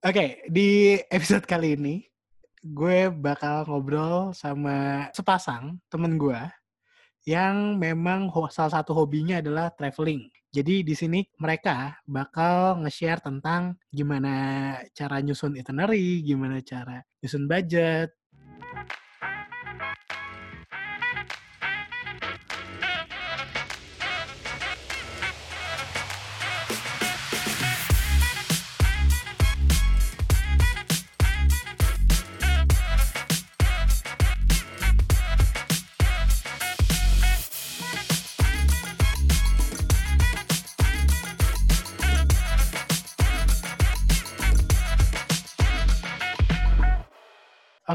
Oke, di episode kali ini gue bakal ngobrol sama sepasang temen gue yang memang salah satu hobinya adalah traveling. Jadi di sini mereka bakal nge-share tentang gimana cara nyusun itinerary, gimana cara nyusun budget.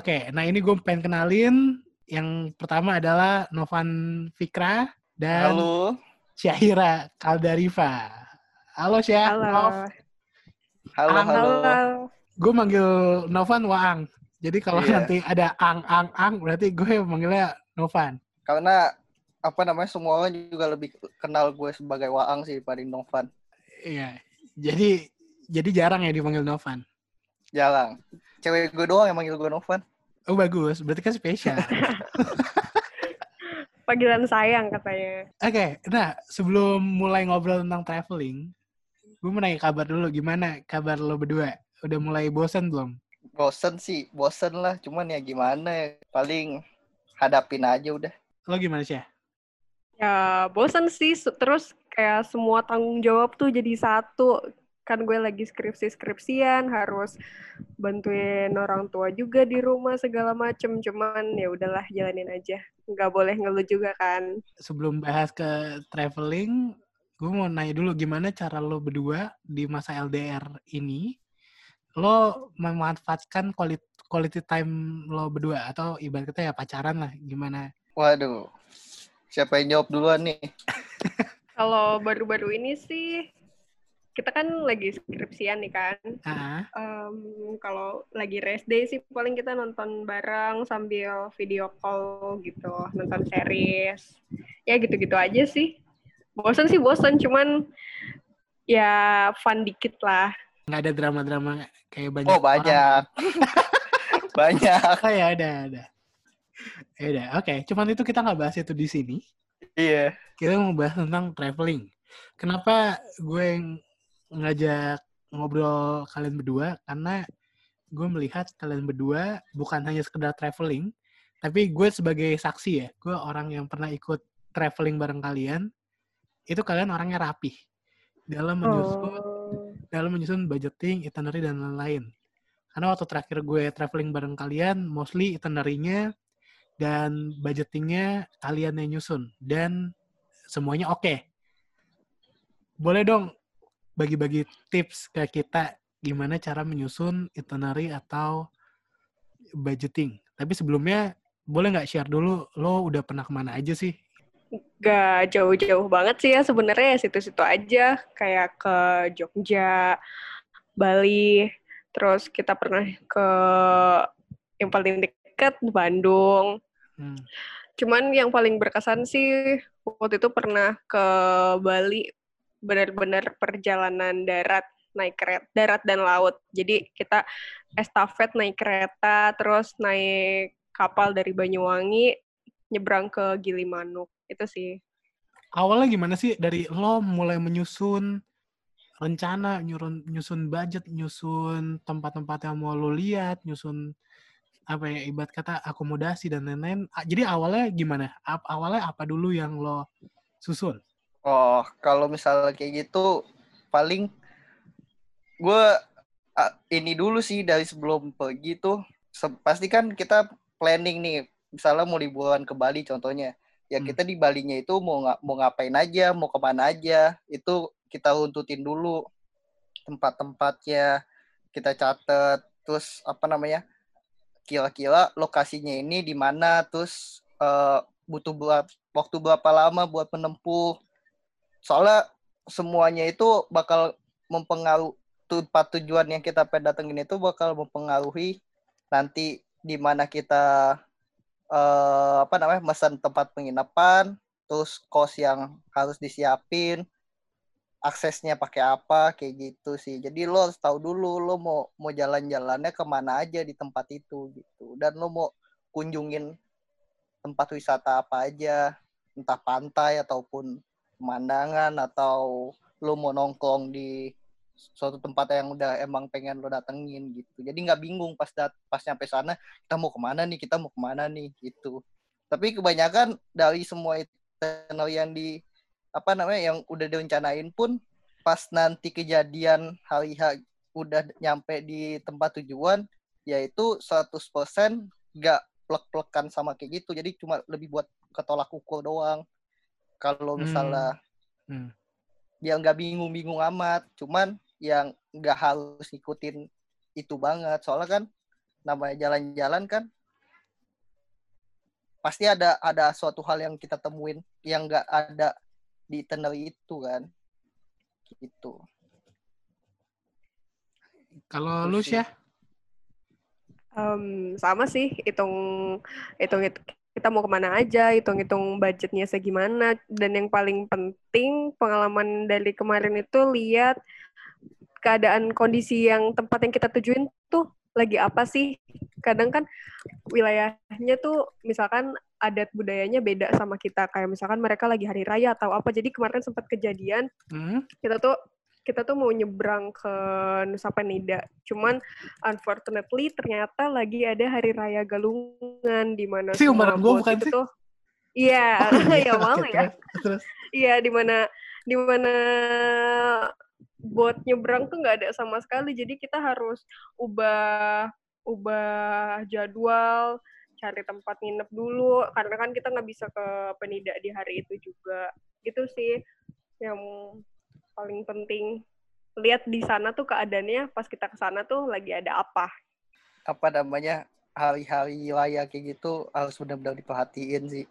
Oke, nah ini gue pengen kenalin. Yang pertama adalah Novan Fikra dan Halo, Syahira Kaldariva. Halo Syah, Halo. Nov. halo, Ang- halo. Halo. Gue manggil Novan Waang. Jadi kalau Iya. nanti ada ang ang ang berarti gue manggilnya Novan. Karena apa namanya semua orang juga lebih kenal gue sebagai Waang sih dibanding Novan. Iya. Jadi jadi jarang ya dipanggil Novan. Jarang. Cewek gue doang yang manggil gue Novan. Oh bagus, berarti kan spesial. Panggilan sayang katanya. Oke, nah sebelum mulai ngobrol tentang traveling, gue mau nanya kabar dulu. Gimana kabar lo berdua? Udah mulai bosan belum? Bosen sih, bosen lah. Cuman ya gimana ya. Paling hadapin aja udah. Lo gimana sih? Ya, bosan sih. Terus kayak semua tanggung jawab tuh jadi satu. Kan gue lagi skripsi-skripsian, harus bantuin orang tua juga di rumah segala macem. Cuman ya udahlah jalanin aja. Nggak boleh ngeluh juga kan. Sebelum bahas ke traveling, gue mau nanya dulu gimana cara lo berdua di masa LDR ini lo memanfaatkan quality, quality time lo berdua atau ibarat kata ya pacaran lah gimana? Waduh. Siapa yang jawab duluan nih? Kalau baru-baru ini sih, kita kan lagi skripsian nih kan. Ah, Em, kalau lagi rest day sih paling kita nonton bareng sambil video call gitu, nonton series. Ya gitu-gitu aja sih. Bosan sih bosan, cuman ya fun dikit lah. nggak ada drama-drama kayak banyak Oh banyak. banyak. Oh ya ada ada. Ya udah, oke. Cuman itu kita nggak bahas itu di sini. Iya. Kita mau bahas tentang traveling. Kenapa gue yang ngajak ngobrol kalian berdua? Karena gue melihat kalian berdua bukan hanya sekedar traveling, tapi gue sebagai saksi ya, gue orang yang pernah ikut traveling bareng kalian, itu kalian orangnya rapih dalam menyusun Oh. dalam menyusun budgeting, itinerary dan lain-lain. Karena waktu terakhir gue traveling bareng kalian, mostly itinerary-nya dan budgetingnya kalian yang nyusun dan semuanya oke. Boleh dong bagi-bagi tips ke kita gimana cara menyusun itinerary atau budgeting. Tapi sebelumnya boleh nggak share dulu lo udah pernah ke mana aja sih? Gak jauh-jauh banget sih ya sebenarnya ya situ-situ aja kayak ke Jogja, Bali, terus kita pernah ke yang paling dekat Bandung. Hmm. Cuman yang paling berkesan sih waktu itu pernah ke Bali benar-benar perjalanan darat naik kereta darat dan laut. Jadi kita estafet naik kereta terus naik kapal dari Banyuwangi nyebrang ke Gilimanuk. Itu sih. awalnya gimana sih dari lo mulai menyusun rencana, nyurun, nyusun budget, nyusun tempat-tempat yang mau lo lihat, nyusun apa ya ibarat kata akomodasi dan lain-lain. Jadi awalnya gimana? Awalnya apa dulu yang lo susun? Oh, kalau misalnya kayak gitu, paling gue ini dulu sih dari sebelum pergi tuh, pasti kan kita planning nih, misalnya mau liburan ke Bali contohnya, ya Hmm. kita di Balinya itu mau nga- mau ngapain aja, mau ke mana aja, itu kita runtutin dulu tempat-tempatnya, kita catet, terus apa namanya, kira-kira lokasinya ini di mana, terus eh, butuh berapa, waktu berapa lama buat menempuh. Soalnya semuanya itu bakal mempengaruhi tempat tujuan yang kita pengen datengin itu bakal mempengaruhi nanti di mana kita eh, apa namanya pesan tempat penginapan, terus kos yang harus disiapin, aksesnya pakai apa kayak gitu sih. Jadi lo harus tahu dulu lo mau mau jalan-jalannya ke mana aja di tempat itu gitu. Dan lo mau kunjungin tempat wisata apa aja entah pantai ataupun pemandangan atau lo mau nongkrong di suatu tempat yang udah emang pengen lo datengin gitu. Jadi nggak bingung pas dat pas nyampe sana kita mau ke mana nih? Kita mau ke mana nih? Gitu. Tapi kebanyakan dari semua itinerary yang di apa namanya yang udah direncanain pun pas nanti kejadian hari H udah nyampe di tempat tujuan yaitu 100% nggak plek-plekan sama kayak gitu. Jadi cuma lebih buat ketolak ukur doang kalau misalnya hmm. Hmm. ya nggak bingung-bingung amat cuman yang nggak harus ngikutin itu banget. Soalnya kan namanya jalan-jalan kan pasti ada ada suatu hal yang kita temuin yang nggak ada di itinerary itu kan. Gitu. Kalau lu sih. Um, sama sih hitung hitung kita mau ke mana aja hitung-hitung budgetnya segimana. Dan yang paling penting pengalaman dari kemarin itu lihat keadaan kondisi yang tempat yang kita tujuin tuh lagi apa sih? Kadang kan wilayahnya tuh misalkan adat budayanya beda sama kita. Kayak misalkan mereka lagi hari raya atau apa. Jadi kemarin sempat kejadian hmm? kita tuh kita tuh mau nyebrang ke Nusa Penida. Cuman unfortunately ternyata lagi ada hari raya Galungan di mana sih umuran gue bukan sih. tuh iya oh, iya ya mau ya. iya di mana di mana buat nyebrang tuh nggak ada sama sekali. Jadi kita harus ubah ubah jadwal cari tempat nginep dulu. Karena kan kita nggak bisa ke penida di hari itu juga. Gitu sih yang paling penting lihat di sana tuh keadaannya pas kita ke sana tuh lagi ada apa apa namanya hari-hari raya kayak gitu harus benar-benar diperhatiin sih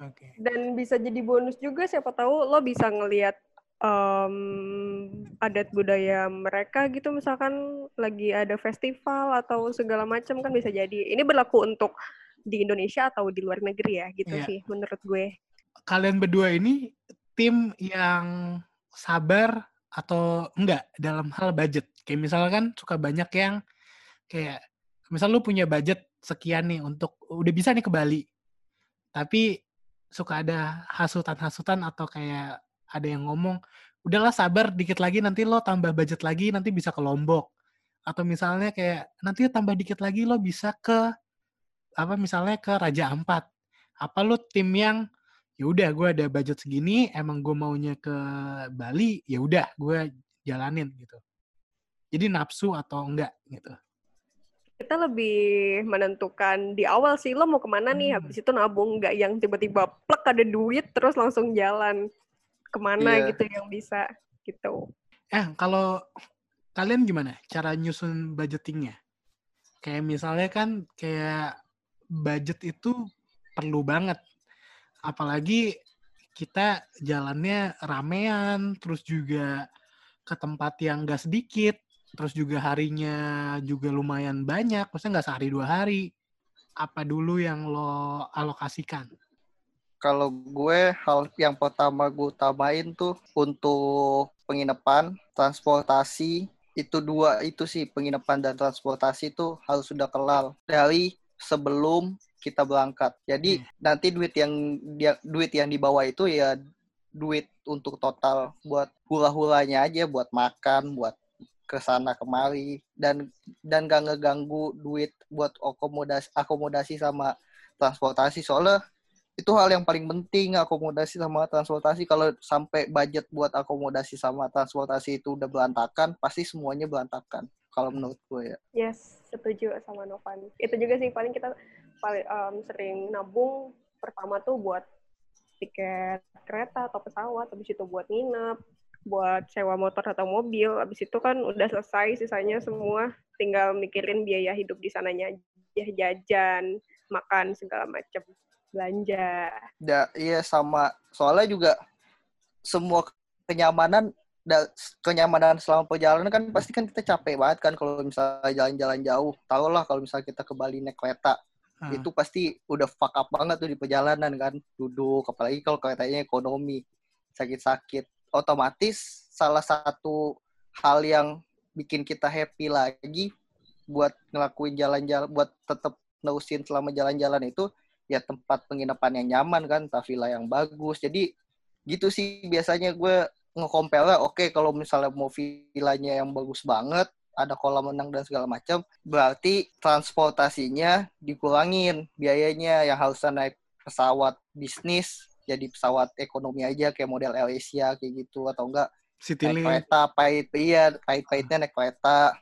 Okay. Dan bisa jadi bonus juga siapa tahu lo bisa ngelihat um, adat budaya mereka gitu misalkan lagi ada festival atau segala macam kan bisa jadi ini berlaku untuk di Indonesia atau di luar negeri ya gitu yeah. sih menurut gue kalian berdua ini tim yang sabar atau enggak dalam hal budget. Kayak misalkan suka banyak yang kayak misal lu punya budget sekian nih untuk udah bisa nih ke Bali. Tapi suka ada hasutan-hasutan atau kayak ada yang ngomong udahlah sabar dikit lagi nanti lo tambah budget lagi nanti bisa ke Lombok. Atau misalnya kayak nanti tambah dikit lagi lo bisa ke apa misalnya ke Raja Ampat. Apa lo tim yang ya udah gue ada budget segini emang gue maunya ke Bali ya udah gue jalanin gitu jadi nafsu atau enggak gitu kita lebih menentukan di awal sih lo mau ke mana nih hmm. habis itu nabung nggak yang tiba-tiba plek ada duit terus langsung jalan ke mana yeah. gitu yang bisa gitu. Eh kalau kalian gimana cara nyusun budgetingnya? Kayak misalnya kan kayak budget itu perlu banget, apalagi kita jalannya ramean, terus juga ke tempat yang gak sedikit, terus juga harinya juga lumayan banyak, maksudnya nggak sehari dua hari. Apa dulu yang lo alokasikan? kalau gue hal yang pertama gue utamain tuh untuk penginapan, transportasi itu dua itu sih penginapan dan transportasi itu harus sudah kelal dari sebelum kita berangkat. Jadi hmm. nanti duit yang dia duit yang dibawa itu ya duit untuk total buat hula-hulanya aja, buat makan, buat ke sana kemari. Dan dan gak ngeganggu duit buat akomodasi akomodasi sama transportasi. Soalnya itu hal yang paling penting akomodasi sama transportasi. Kalau sampai budget buat akomodasi sama transportasi itu udah berantakan pasti semuanya berantakan kalau menurut gue ya. Yes setuju sama Novan itu juga sih paling kita paling um, sering nabung pertama tuh buat tiket kereta atau pesawat habis itu buat nginep buat sewa motor atau mobil habis itu kan udah selesai sisanya semua tinggal mikirin biaya hidup di sananya jajan makan segala macam belanja. Da, iya sama soalnya juga semua kenyamanan da, kenyamanan selama perjalanan kan pasti kan kita capek banget kan kalau misalnya jalan-jalan jauh. Tahu lah kalau misalnya kita ke Bali naik kereta. Hmm. Itu pasti udah fuck up banget tuh di perjalanan kan. Duduk apalagi kalau keretanya ekonomi. sakit-sakit otomatis salah satu hal yang bikin kita happy lagi buat ngelakuin jalan-jalan buat tetap nerusin selama jalan-jalan itu ya tempat penginapan yang nyaman kan entah villa yang bagus jadi gitu sih biasanya gue ngekompel oke okay, kalau misalnya mau villanya yang bagus banget ada kolam renang dan segala macam berarti transportasinya dikurangin biayanya. Yang harusnya naik pesawat bisnis jadi pesawat ekonomi aja kayak model AirAsia kayak gitu atau enggak City naik kereta pahit iya pahit-pahitnya naik kereta.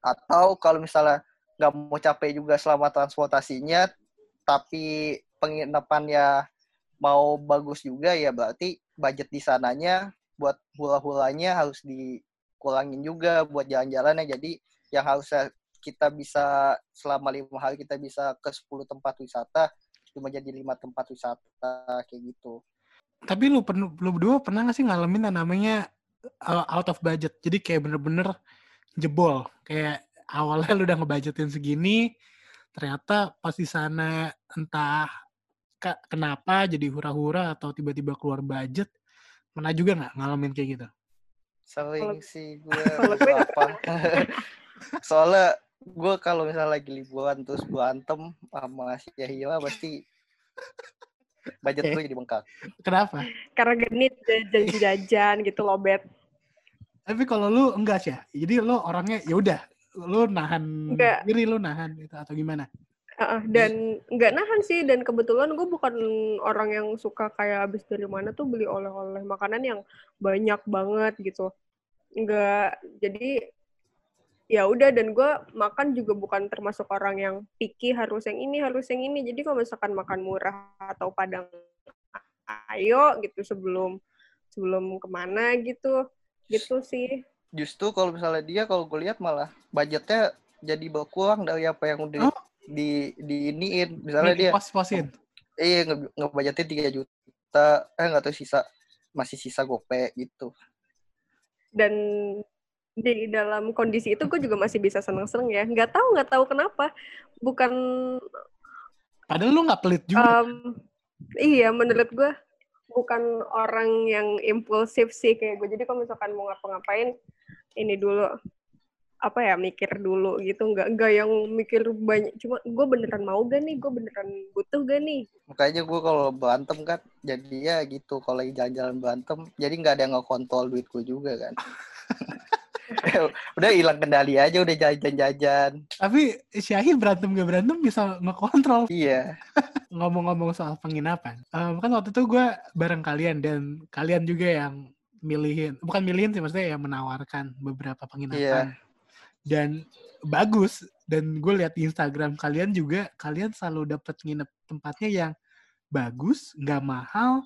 Atau kalau misalnya nggak mau capek juga selama transportasinya tapi penginapannya mau bagus juga ya berarti budget di sananya buat hula-hulanya harus dikurangin juga buat jalan-jalannya. Jadi yang harusnya kita bisa selama lima hari kita bisa ke 10 tempat wisata cuma jadi lima tempat wisata kayak gitu. Tapi lu perlu lu berdua pernah gak sih ngalamin yang namanya uh, out of budget? Jadi kayak bener-bener jebol. Kayak awalnya lu udah ngebudgetin segini ternyata pas di sana entah kenapa jadi hura-hura atau tiba-tiba keluar budget? Pernah juga nggak ngalamin kayak gitu? Sering sih gue apa? Soalnya gue kalau misalnya lagi liburan terus gue antem sama si Yahya pasti budget gue jadi bengkak. Kenapa? Karena genit jajan-jajan gitu loh bet tapi kalau lu enggak sih ya jadi lu orangnya ya udah lu nahan enggak. diri lu nahan gitu atau gimana Uh, dan nggak nahan sih dan kebetulan gue bukan orang yang suka kayak abis dari mana tuh beli oleh-oleh makanan yang banyak banget gitu. Nggak jadi ya udah dan gue makan juga bukan termasuk orang yang picky harus yang ini harus yang ini. Jadi kalau misalkan makan murah atau padang ayo gitu sebelum sebelum ke mana gitu gitu sih. Justru kalau misalnya dia kalau gue lihat malah budgetnya jadi berkurang dari apa yang udah oh. Di di iniin. Misalnya dia pos-posin. Iya nge ngebudgetin tiga juta. Eh nggak tahu sisa. Masih sisa gope gitu. Dan di dalam kondisi itu gue juga masih bisa seneng-seneng ya. Nggak tahu nggak tahu kenapa. Bukan padahal lu nggak pelit juga. um, iya menurut gue bukan orang yang impulsif sih kayak gue jadi kalau misalkan mau ngapa-ngapain ini dulu apa ya mikir dulu gitu. Nggak nggak yang mikir banyak. Cuma gue beneran mau gak nih? Gue beneran butuh gak nih? Makanya gue kalau berantem kan jadi ya gitu. Kalau lagi jalan-jalan berantem jadi nggak ada yang ngekontrol duit gue juga kan. Udah hilang kendali aja udah jajan-jajan. Tapi Syahir berantem gak berantem bisa ngekontrol. Iya. Ngomong-ngomong soal penginapan um, kan waktu itu gue bareng kalian dan kalian juga yang milihin bukan milihin sih maksudnya ya menawarkan beberapa penginapan. Yeah. Dan bagus. Dan gue lihat di Instagram kalian juga kalian selalu dapat nginep tempatnya yang bagus nggak mahal.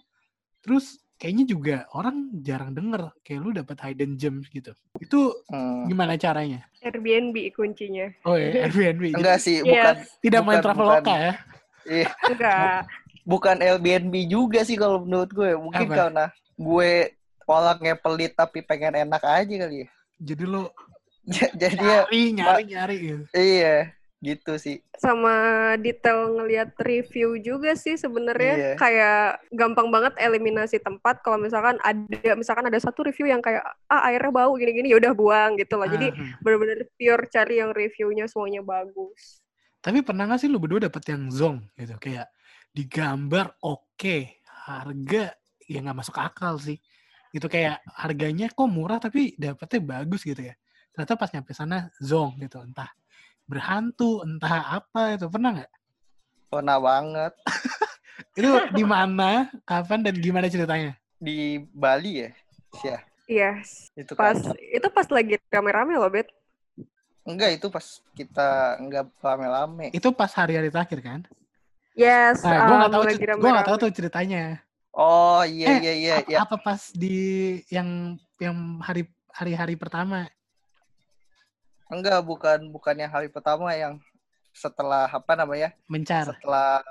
Terus kayaknya juga orang jarang denger kayak lu dapat hidden gems gitu. Itu hmm. gimana caranya? Airbnb kuncinya. Oh ya Airbnb. Enggak sih bukan yes. tidak bukan, main Traveloka ya? iya. Enggak. Bukan Airbnb juga sih kalau menurut gue. Mungkin Apa? karena gue orangnya pelit tapi pengen enak aja kali ya. Jadi lo jadi nyari ya, nyari nyari gitu. Iya, gitu sih. Sama detail ngelihat review juga sih sebenarnya iya. kayak gampang banget eliminasi tempat kalau misalkan ada misalkan ada satu review yang kayak ah airnya bau gini-gini ya udah buang gitu loh. Jadi benar-benar pure cari yang reviewnya semuanya bagus. Tapi pernah gak sih lu berdua dapet yang zong gitu kayak digambar oke, okay, harga ya nggak masuk akal sih gitu kayak harganya kok murah tapi dapetnya bagus gitu ya ternyata pas nyampe sana zong gitu entah berhantu entah apa itu pernah nggak pernah banget itu di mana kapan dan gimana ceritanya di Bali ya ya iya itu pas kan. itu pas lagi rame-rame loh bet enggak itu pas kita enggak rame-rame itu pas hari-hari terakhir kan Yes, nah, gue nggak tahu, gue nggak tahu tuh ceritanya. Oh iya eh, iya iya. Apa, iya. apa pas di yang yang hari hari-hari pertama? Enggak, bukan bukan yang hari pertama yang setelah apa namanya? Mencar. Setelah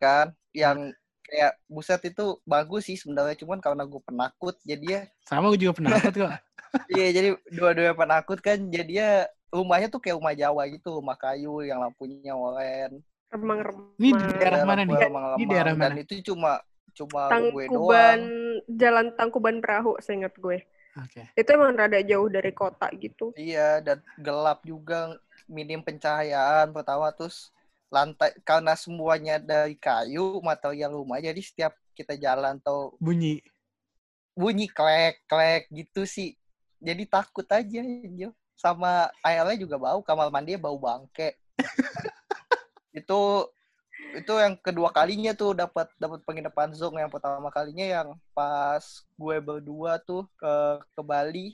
kan yang kayak buset itu bagus sih sebenarnya cuman karena gue penakut jadi ya sama gue juga penakut kok iya jadi dua-dua penakut kan jadi ya rumahnya tuh kayak rumah Jawa gitu rumah kayu yang lampunya oren remang-remang ini di daerah mana nih? Ini daerah mana? Dan itu cuma cuma gue Tangkuban doang. Jalan Tangkuban Perahu seingat gue. Oke. Itu emang rada jauh dari kota gitu. Iya, dan gelap juga, minim pencahayaan pertama terus lantai karena semuanya dari kayu material rumah jadi setiap kita jalan atau Bunyi. bunyi klek klek gitu sih jadi takut aja Jo. sama airnya juga bau kamar mandi bau bangke itu itu yang kedua kalinya tuh dapat dapat penginapan zong yang pertama kalinya yang pas gue berdua tuh ke ke Bali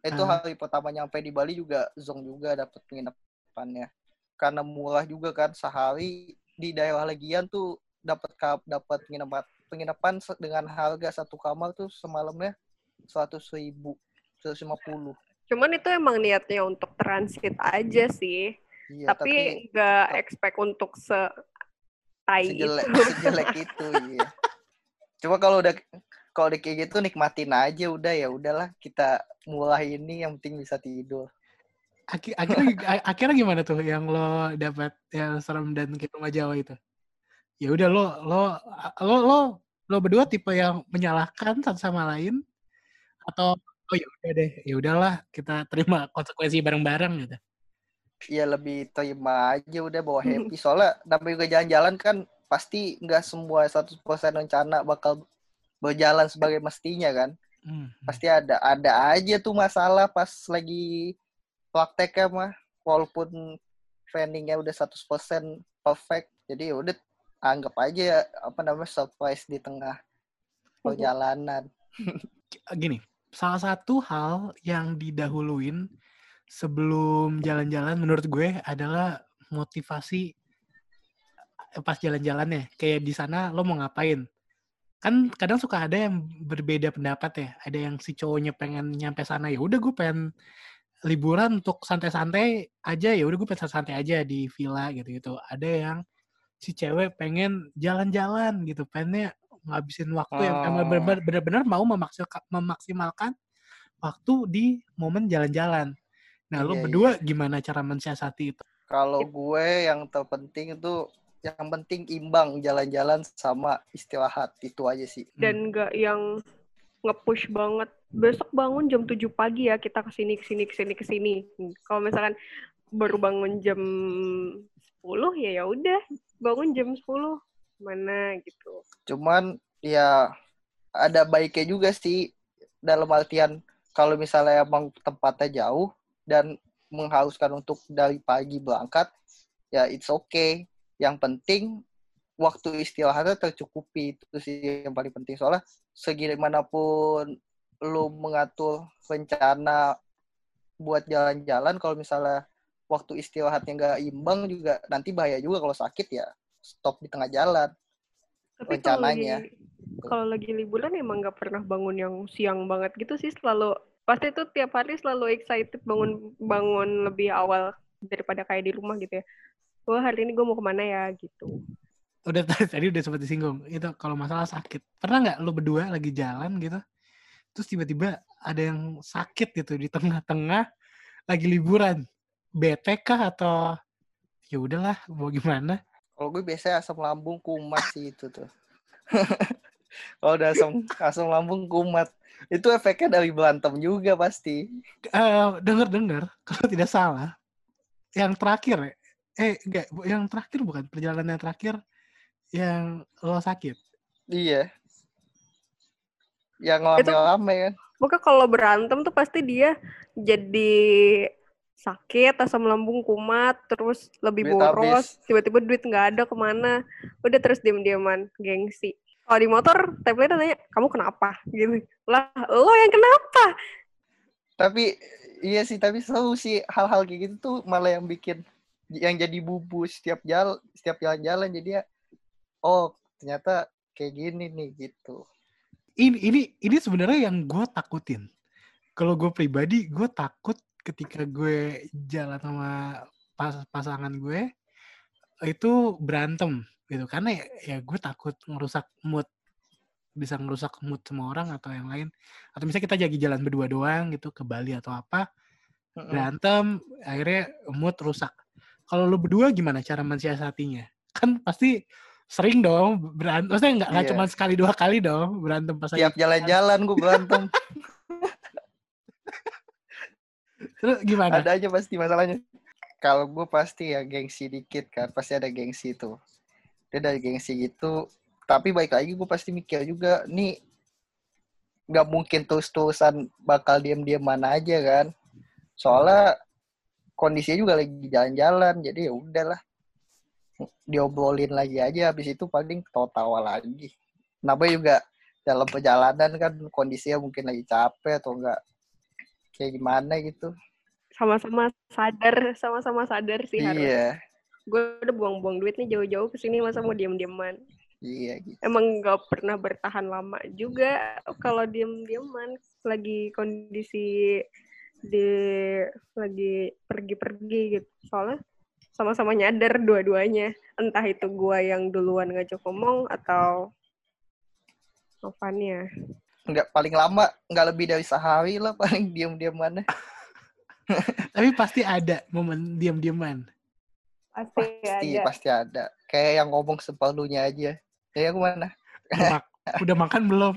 itu Ah. hari pertama nyampe di Bali juga zong juga dapat penginapannya karena murah juga kan sehari di daerah Legian tuh dapat kap dapat penginapan penginapan dengan harga satu kamar tuh semalamnya seratus ribu seratus lima puluh Cuman itu emang niatnya untuk transit aja sih. iya tapi nggak expect untuk se tai sejelek itu. sejelek itu iya coba kalau udah kalau udah kayak gitu nikmatin aja udah ya udahlah kita mulai ini yang penting bisa tidur Aki- akhirnya akhirnya gimana tuh yang lo dapat yang serem dan ke rumah Jawa itu? Ya udah lo lo lo lo lo berdua tipe yang menyalahkan satu sama lain atau oh ya udah deh ya udahlah kita terima konsekuensi bareng-bareng gitu. Ya lebih terima aja udah bawa happy. Soalnya namanya juga jalan-jalan kan pasti nggak semua 100% rencana bakal berjalan sebagai mestinya kan. Hmm. pasti ada ada aja tuh masalah pas lagi prakteknya mah. Walaupun planningnya udah 100% perfect jadi ya udah anggap aja apa namanya surprise di tengah perjalanan. Gini, salah satu hal yang didahuluin sebelum jalan-jalan menurut gue adalah motivasi eh, pas jalan-jalannya. Kayak di sana lo mau ngapain? Kan kadang suka ada yang berbeda pendapat ya. Ada yang si cowoknya pengen nyampe sana ya udah gue pengen liburan untuk santai-santai aja ya udah gue pengen santai aja di villa gitu-gitu. Ada yang si cewek pengen jalan-jalan gitu, pengennya ngabisin waktu yang emang Oh. bener-bener mau memaksimalkan waktu di momen jalan-jalan. Nah, lo Iya, berdua gimana cara mensiasati itu? kalau gue yang terpenting itu yang penting imbang jalan-jalan sama istirahat itu aja sih. Hmm. dan nggak yang nge-push banget. Besok bangun jam 7 pagi ya kita ke sini ke sini ke sini ke sini. Kalau misalkan baru bangun jam 10 ya ya udah bangun jam 10 mana gitu. Cuman ya ada baiknya juga sih dalam artian kalau misalnya emang tempatnya jauh dan mengharuskan untuk dari pagi berangkat ya it's okay yang penting waktu istirahatnya tercukupi itu sih yang paling penting soalnya segimanapun lu mengatur rencana buat jalan-jalan kalau misalnya waktu istirahatnya nggak imbang juga nanti bahaya juga kalau sakit ya stop di tengah jalan tapi kalau lagi Rencananya. kalau lagi liburan emang nggak pernah bangun yang siang banget gitu sih selalu pasti tuh tiap hari selalu excited bangun bangun lebih awal daripada kayak di rumah gitu ya wah hari ini gue mau ke mana ya gitu Udah tadi, tadi udah sempat disinggung. Itu kalau masalah sakit. Pernah nggak lo berdua lagi jalan gitu, terus tiba-tiba ada yang sakit gitu di tengah-tengah lagi liburan. Bete kah atau ya udahlah mau gimana? Kalau gue biasanya asam lambung kumat sih itu tuh. Kalau udah asam asam lambung kumat, itu efeknya dari berantem juga pasti. Eh, dengar-dengar kalau tidak salah yang terakhir ya, eh enggak bu- yang terakhir bukan perjalanan yang terakhir yang lo sakit Iya. Yang rame-rame kan. Pokoknya kalau berantem tuh pasti dia jadi sakit, asam lambung kumat, terus lebih Duit boros, habis. tiba-tiba duit nggak ada ke mana, udah terus diem-dieman, gengsi. Kalau di motor, template nanya, kamu kenapa? Gitu. Lah, lo yang kenapa? Tapi iya sih, tapi seru sih hal-hal kayak gitu tuh malah yang bikin yang jadi bubu setiap jalan setiap jalan-jalan jadi ya oh ternyata kayak gini nih gitu. ini ini ini sebenarnya yang gue takutin kalau gue pribadi gue takut ketika gue jalan sama pas pasangan gue itu berantem gitu karena ya, ya gue takut ngerusak mood bisa ngerusak mood semua orang atau yang lain atau misalnya kita jadi jalan berdua doang gitu ke Bali atau apa berantem akhirnya mood rusak kalau lu berdua gimana cara mensiasatinya kan pasti Sering dong berantem. Maksudnya nggak Iya. cuma sekali dua kali dong berantem pas lagi. Tiap jalan-jalan gue berantem. Terus gimana? ada aja pasti masalahnya. Kalau gue pasti ya gengsi dikit kan, pasti ada gengsi itu. Dia dari gengsi gitu, tapi baik lagi gue pasti mikir juga, nih nggak mungkin terus-terusan bakal diem-diem mana aja kan. Soalnya kondisinya juga lagi jalan-jalan, jadi ya udahlah. Diobrolin lagi aja, habis itu paling tawa-tawa lagi. Nambah juga dalam perjalanan kan kondisinya mungkin lagi capek atau enggak kayak gimana gitu. Sama-sama sadar, sama-sama sadar sih harus. Gue udah buang-buang duit nih jauh-jauh ke sini masa mau diam-diaman. iya gitu. Emang nggak pernah bertahan lama juga kalau diam-diaman lagi kondisi di lagi pergi-pergi gitu. Soalnya sama-sama nyadar dua-duanya. Entah itu gua yang duluan ngajak ngomong atau Novannya. Nggak paling lama nggak lebih dari sehari lah paling diam-diam mana. Tapi pasti ada momen diam-diaman. Pasti, Pasti ada. pasti ada. Kayak yang ngomong sepalunya aja. Ya ke mana? Udah, mak- udah makan belum?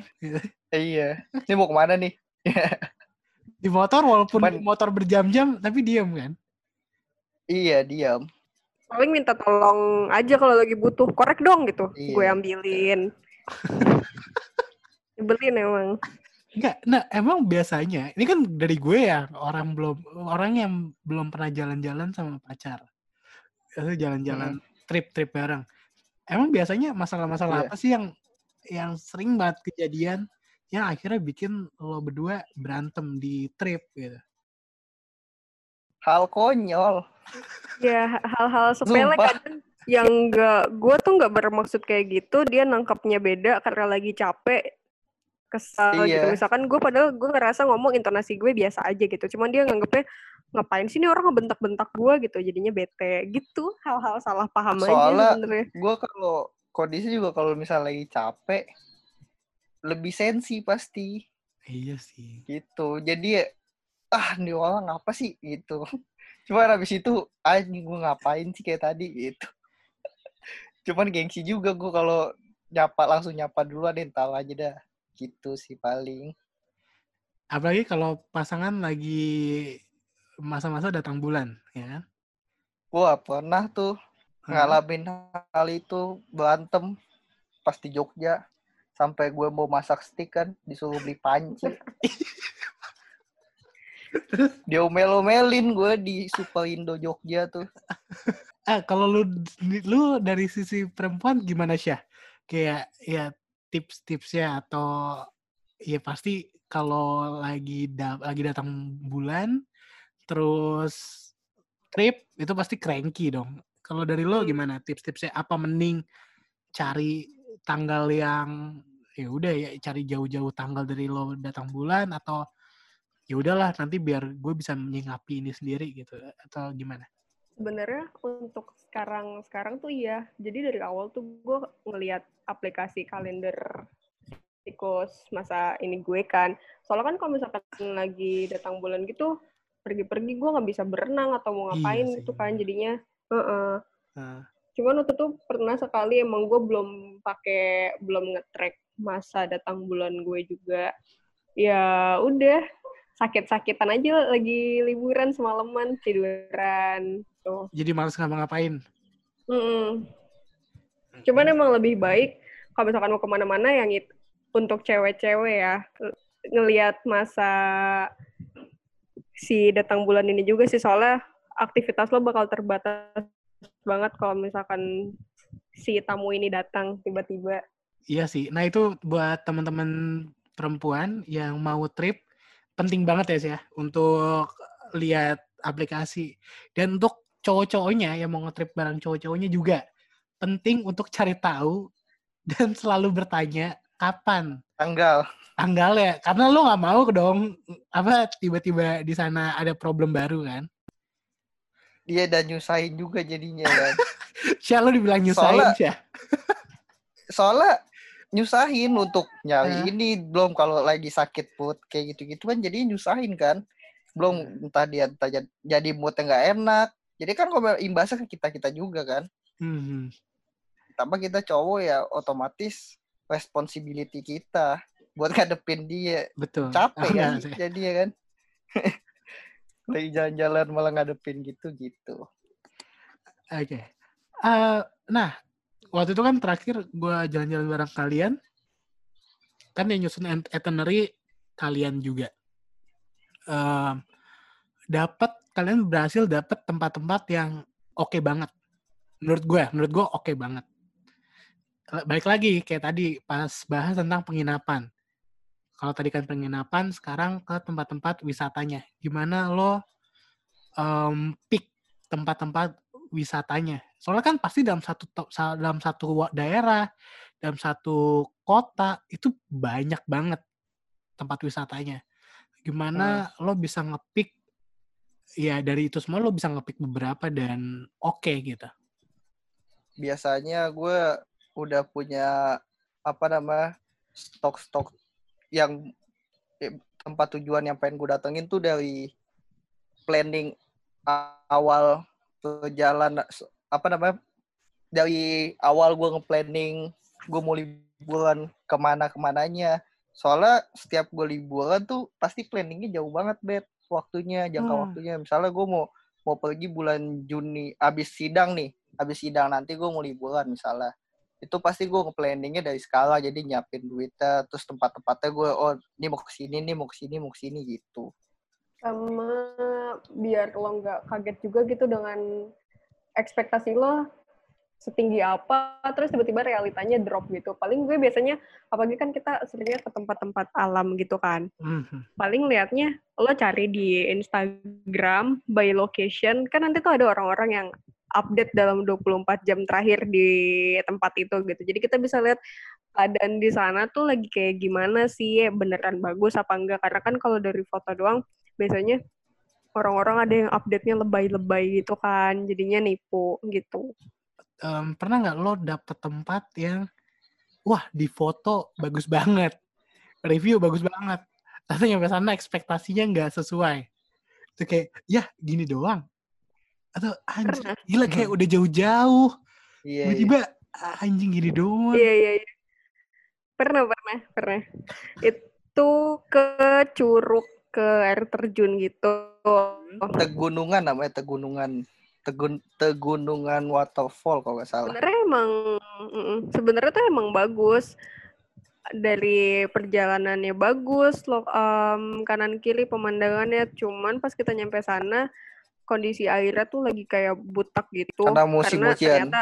Iya. Ini mau ke mana nih? Di motor walaupun Cuman- di motor berjam-jam tapi diam kan? Iya diam. Paling minta tolong aja kalau lagi butuh. Korek dong gitu. Iya. Gue ambilin. Nyebelin emang. Enggak, nah emang biasanya ini kan dari gue ya orang belum orang yang belum pernah jalan-jalan sama pacar, Maksudnya jalan-jalan trip-trip bareng. Emang biasanya masalah-masalah Iya. apa sih yang yang sering banget kejadian yang akhirnya bikin lo berdua berantem di trip gitu? Hal konyol. Ya hal-hal sepele kadang yang enggak gue tuh nggak bermaksud kayak gitu dia nangkapnya beda karena lagi capek kesal gitu Iya. misalkan gue padahal gue ngerasa ngomong intonasi gue biasa aja gitu cuman dia nganggepnya ngapain sih ini orang ngebentak-bentak gue gitu jadinya bete gitu hal-hal salah paham aja Soalnya- sebenarnya Gue kalau kondisi juga kalau misalnya lagi capek lebih sensi pasti Iya sih. gitu. Jadi ah nih orang apa sih gitu. Cuman habis itu anjing gue ngapain sih kayak tadi gitu. Cuman gengsi juga gue kalau nyapa langsung nyapa duluan deh tahu aja dah. Gitu sih paling. Apalagi kalau pasangan lagi masa-masa datang bulan, ya kan? Gua pernah tuh ngalamin hal itu berantem pas di Jogja sampai gue mau masak steak kan disuruh beli panci. Dia omel-omelin gue di Superindo Jogja tuh. Ah, kalau lu lu dari sisi perempuan gimana sih? Kayak ya tips-tipsnya atau ya pasti kalau lagi da- lagi datang bulan terus trip itu pasti cranky dong. Kalau dari lo Hmm. gimana tips-tipsnya? Apa mending cari tanggal yang ya udah ya cari jauh-jauh tanggal dari lo datang bulan atau ya udahlah nanti biar gue bisa menyikapi ini sendiri gitu atau gimana? sebenarnya untuk sekarang sekarang tuh iya jadi dari awal tuh gue ngelihat aplikasi kalender siklus masa ini gue kan soalnya kan kalau misalkan lagi datang bulan gitu pergi-pergi gue nggak bisa berenang atau mau Iya ngapain sih. gitu kan jadinya Heeh. Nah, cuman waktu itu pernah sekali emang gue belum pakai belum nge-track masa datang bulan gue juga ya udah sakit-sakitan aja lagi liburan semalaman tiduran tuh jadi males ngapa-ngapain. Mm-mm. Cuman emang lebih baik kalau misalkan mau ke mana-mana yang it, untuk cewek-cewek ya ng- ngelihat masa si datang bulan ini juga sih soalnya aktivitas lo bakal terbatas banget kalau misalkan si tamu ini datang tiba-tiba. Iya sih. Nah itu buat teman-teman perempuan yang mau trip penting banget ya sih ya untuk lihat aplikasi dan untuk cowok-cowoknya yang mau ngetrip bareng cowok-cowoknya juga penting untuk cari tahu dan selalu bertanya kapan Tanggal. Tanggalnya karena lo nggak mau dong apa tiba-tiba di sana ada problem baru kan Dia dan nyusahin juga jadinya kan. Syah lo dibilang nyusahin Soalnya- Syah Soalnya nyusahin untuk nyari ini belum kalau lagi sakit put kayak gitu-gitu kan jadi nyusahin kan. Belum entah dia entah jad- jadi moodnya nggak enak. Jadi kan kalau imbasnya ke kita-kita juga kan. Hmm. tambah kita cowok ya otomatis responsibility kita buat ngadepin dia Betul. capek Ah, kan sih. jadi ya kan lagi jalan-jalan malah ngadepin gitu gitu Oke. Eh, nah, waktu itu kan terakhir gue jalan-jalan bareng kalian. Kan yang nyusun it- itinerary kalian juga. Eh, dapat kalian berhasil dapat tempat-tempat yang oke banget. Menurut gue, menurut gue oke banget. Eh, Balik lagi kayak tadi pas bahas tentang penginapan. Kalau tadi kan penginapan, sekarang ke tempat-tempat wisatanya. Gimana lo em, pick tempat-tempat wisatanya. Soalnya kan pasti dalam satu dalam satu daerah, dalam satu kota itu banyak banget tempat wisatanya. Gimana lo bisa ngepick ya dari itu semua lo bisa ngepick beberapa dan oke gitu. biasanya gue udah punya apa nama stok-stok yang eh, tempat tujuan yang pengen gue datengin tuh dari planning awal perjalanan apa namanya dari awal gue nge-planning gue mau liburan ke mana ke mananya soalnya setiap gue liburan tuh pasti planningnya jauh banget bet waktunya jangka Hmm. waktunya. Misalnya gue mau mau pergi bulan Juni abis sidang nih abis sidang nanti gue mau liburan misalnya itu pasti gue nge-planningnya dari skala jadi nyiapin duitnya terus tempat-tempatnya gue oh ini mau ke sini nih mau ke sini mau ke sini gitu. Sama biar lo nggak kaget juga gitu dengan ekspektasi lo setinggi apa terus tiba-tiba realitanya drop gitu. Paling gue biasanya apalagi kan kita seringnya ke tempat-tempat alam gitu kan. Mhm. paling liatnya lo cari di Instagram by location kan nanti tuh ada orang-orang yang update dalam 24 jam terakhir di tempat itu gitu jadi kita bisa lihat keadaan di sana tuh lagi kayak gimana sih beneran bagus apa enggak karena kan kalau dari foto doang biasanya orang-orang ada yang update-nya lebay-lebay gitu kan jadinya nipu gitu Em, pernah nggak lo dapet tempat yang wah di foto bagus banget, review bagus banget, tapi nyampe sana ekspektasinya nggak sesuai. Itu kayak ya gini doang. Atau anjing Pernah. gila kayak udah jauh-jauh. iya iya. Tiba-tiba "Ah, anjing gini doang. iya iya iya. pernah pernah pernah itu ke curug ke air terjun gitu tegunungan namanya tegunungan tegun tegunungan waterfall kalau nggak salah sebenarnya emang sebenarnya tuh emang bagus dari perjalanannya bagus lo em, kanan kiri pemandangannya cuman pas kita nyampe sana kondisi airnya tuh lagi kayak butak gitu Karena musim hujan. ternyata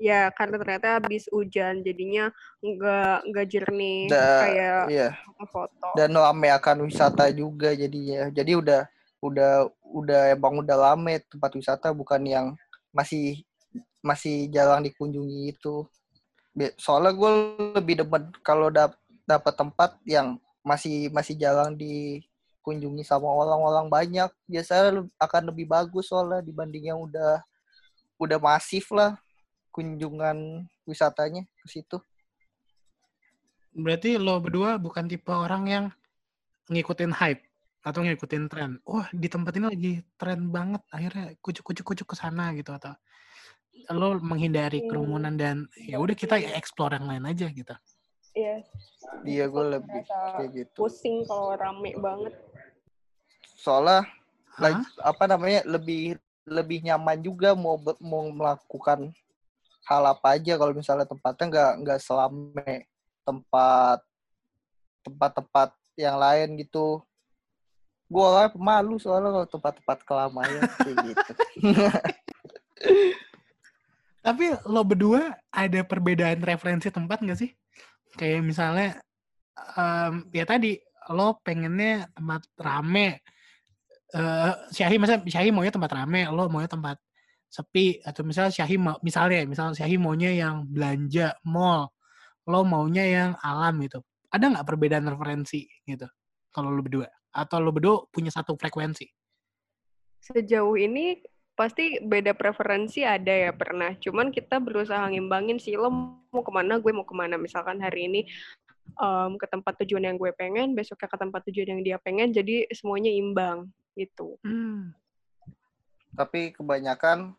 ya karena ternyata habis hujan jadinya nggak nggak jernih Da- kayak iya. foto. Dan rame akan wisata juga jadinya. Jadi udah udah udah emang udah rame tempat wisata bukan yang masih masih jarang dikunjungi itu. Soalnya gue lebih demen kalau dap dapat tempat yang masih masih jarang dikunjungi sama orang-orang banyak biasanya akan lebih bagus soalnya dibanding yang udah udah masif lah kunjungan wisatanya ke situ Berarti lo berdua bukan tipe orang yang ngikutin hype atau ngikutin tren. Wah di tempat ini lagi tren banget, akhirnya kucuk-kucuk-kucuk ke sana gitu atau lo menghindari Hmm. kerumunan dan ya udah kita explore yang lain aja gitu. Iya, dia gue lebih kayak gitu pusing kalau rame banget. Soalnya Hah? like, apa namanya lebih lebih nyaman juga mau mau melakukan hal apa aja kalau misalnya tempatnya nggak nggak selame tempat tempat-tempat yang lain gitu gue orangnya pemalu soalnya kalau tempat-tempat kelamaian kayak gitu Tapi lo berdua ada perbedaan referensi tempat nggak sih? Kayak misalnya, em, ya tadi lo pengennya tempat rame. Eh Syahi masa Syahi maunya tempat rame, lo maunya tempat sepi atau misalnya Syahi mau misalnya misalnya Syahi maunya yang belanja mall, lo maunya yang alam gitu. Ada nggak perbedaan referensi gitu? Kalau lo berdua atau lo berdua punya satu frekuensi? Sejauh ini pasti beda preferensi ada ya pernah. Cuman kita berusaha ngimbangin sih lo mau ke mana, gue mau ke mana. Misalkan hari ini em, ke tempat tujuan yang gue pengen, besoknya ke tempat tujuan yang dia pengen, jadi semuanya imbang gitu. Hmm. tapi kebanyakan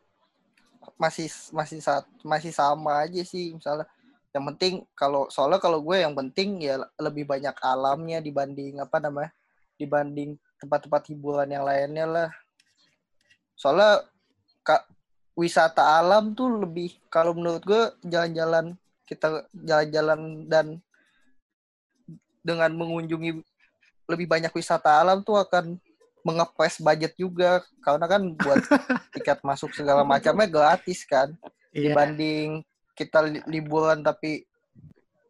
masih masih saat masih sama aja sih misalnya yang penting kalau soalnya kalau gue yang penting ya lebih banyak alamnya dibanding apa namanya dibanding tempat-tempat hiburan yang lainnya lah soalnya kak wisata alam tuh lebih kalau menurut gue jalan-jalan kita jalan-jalan dan dengan mengunjungi lebih banyak wisata alam tuh akan mengepres budget juga. Karena kan buat tiket masuk segala macamnya gratis kan. Iya. dibanding kita li- liburan tapi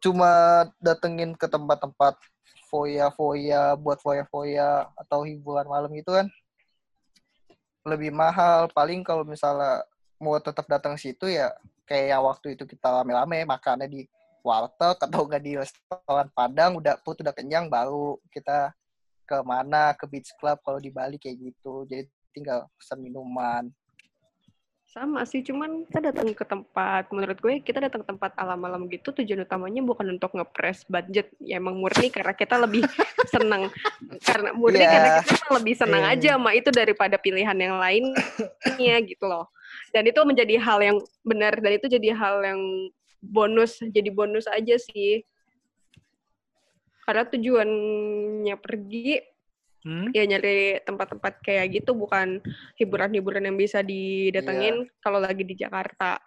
cuma datengin ke tempat-tempat foya-foya buat foya-foya atau hiburan malam gitu kan. Lebih mahal. Paling kalau misalnya mau tetap datang situ ya kayak yang waktu itu kita rame-rame makannya di warteg atau enggak di restoran Padang udah put udah kenyang baru kita ke mana ke beach club kalau di Bali kayak gitu jadi tinggal pesan minuman Sama sih, cuman kita datang ke tempat, menurut gue kita datang ke tempat alam-alam gitu tujuan utamanya bukan untuk ngepres budget. Ya emang murni karena kita lebih senang. Karena murni Iya. karena kita lebih senang Iya. aja sama itu daripada pilihan yang lainnya gitu loh. Dan itu menjadi hal yang benar dan itu jadi hal yang bonus, jadi bonus aja sih. Karena tujuannya pergi Hmm? ya nyari tempat-tempat kayak gitu bukan hiburan-hiburan yang bisa didatengin kalau lagi di Jakarta.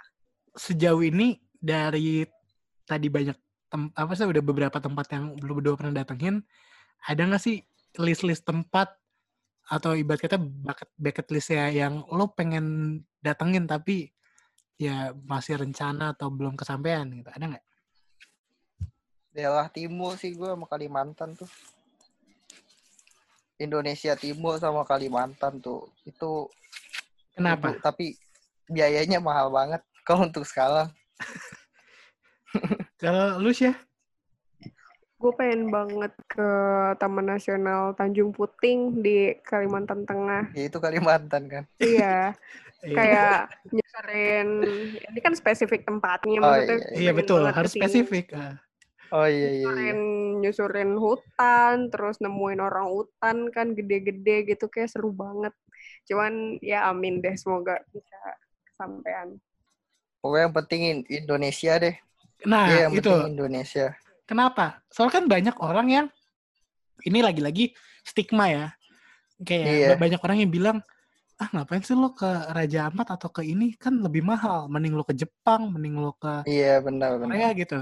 Sejauh ini dari tadi banyak tem- apa sih udah beberapa tempat yang belum berdua pernah datengin, ada nggak sih list-list tempat atau ibarat kata bucket bucket list ya yang lo pengen datengin tapi ya masih rencana atau belum kesampaian gitu ada nggak? Daerah timur sih gue sama Kalimantan tuh Indonesia Timur sama Kalimantan tuh itu Kenapa? itu- tapi biayanya mahal banget kalau untuk sekarang Kalau lu sih Gue pengen banget ke Taman Nasional Tanjung Puting di Kalimantan Tengah. ya itu Kalimantan kan iya, kayak nyusurin ini kan spesifik tempatnya Oh, maksudnya. iya, iya pengen betul harus spesifik. Ah. Oh iya iya, iya. nyusurin nyusurin hutan terus nemuin orang hutan kan gede-gede gitu kayak seru banget cuman ya amin deh semoga bisa kesampaian pokoknya yang penting in- Indonesia deh Nah Iya, yang itu penting Indonesia Kenapa? Soalnya kan banyak orang yang ini lagi-lagi stigma ya. Kayak Iya. ba- banyak orang yang bilang, ah ngapain sih lo ke Raja Ampat atau ke ini kan lebih mahal. Mending lo ke Jepang, mending lo ke iya benar benar Korea gitu.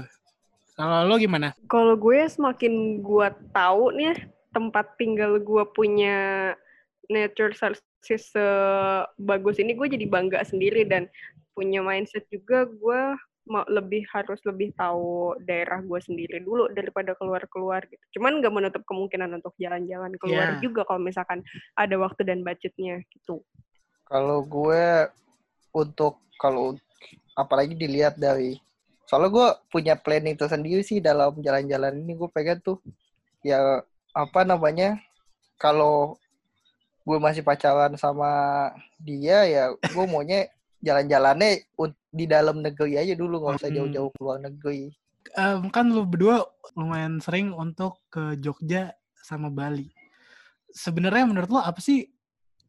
Kalau lo gimana? kalau gue semakin gue tahu nih tempat tinggal gue punya nature resources sebagus ini gue jadi bangga sendiri dan punya mindset juga gue mau lebih harus lebih tahu daerah gue sendiri dulu daripada keluar-keluar gitu. Cuman nggak menutup kemungkinan untuk jalan-jalan keluar Iya. juga kalau misalkan ada waktu dan budgetnya gitu. Kalau gue untuk kalau apalagi dilihat dari soalnya gue punya planning tersendiri sih dalam jalan-jalan ini gue pengen tuh ya apa namanya kalau gue masih pacaran sama dia ya gue maunya jalan-jalannya di dalam negeri aja dulu nggak usah Hmm. jauh-jauh keluar negeri Em, kan lo berdua lumayan sering untuk ke Jogja sama Bali. Sebenarnya menurut lo apa sih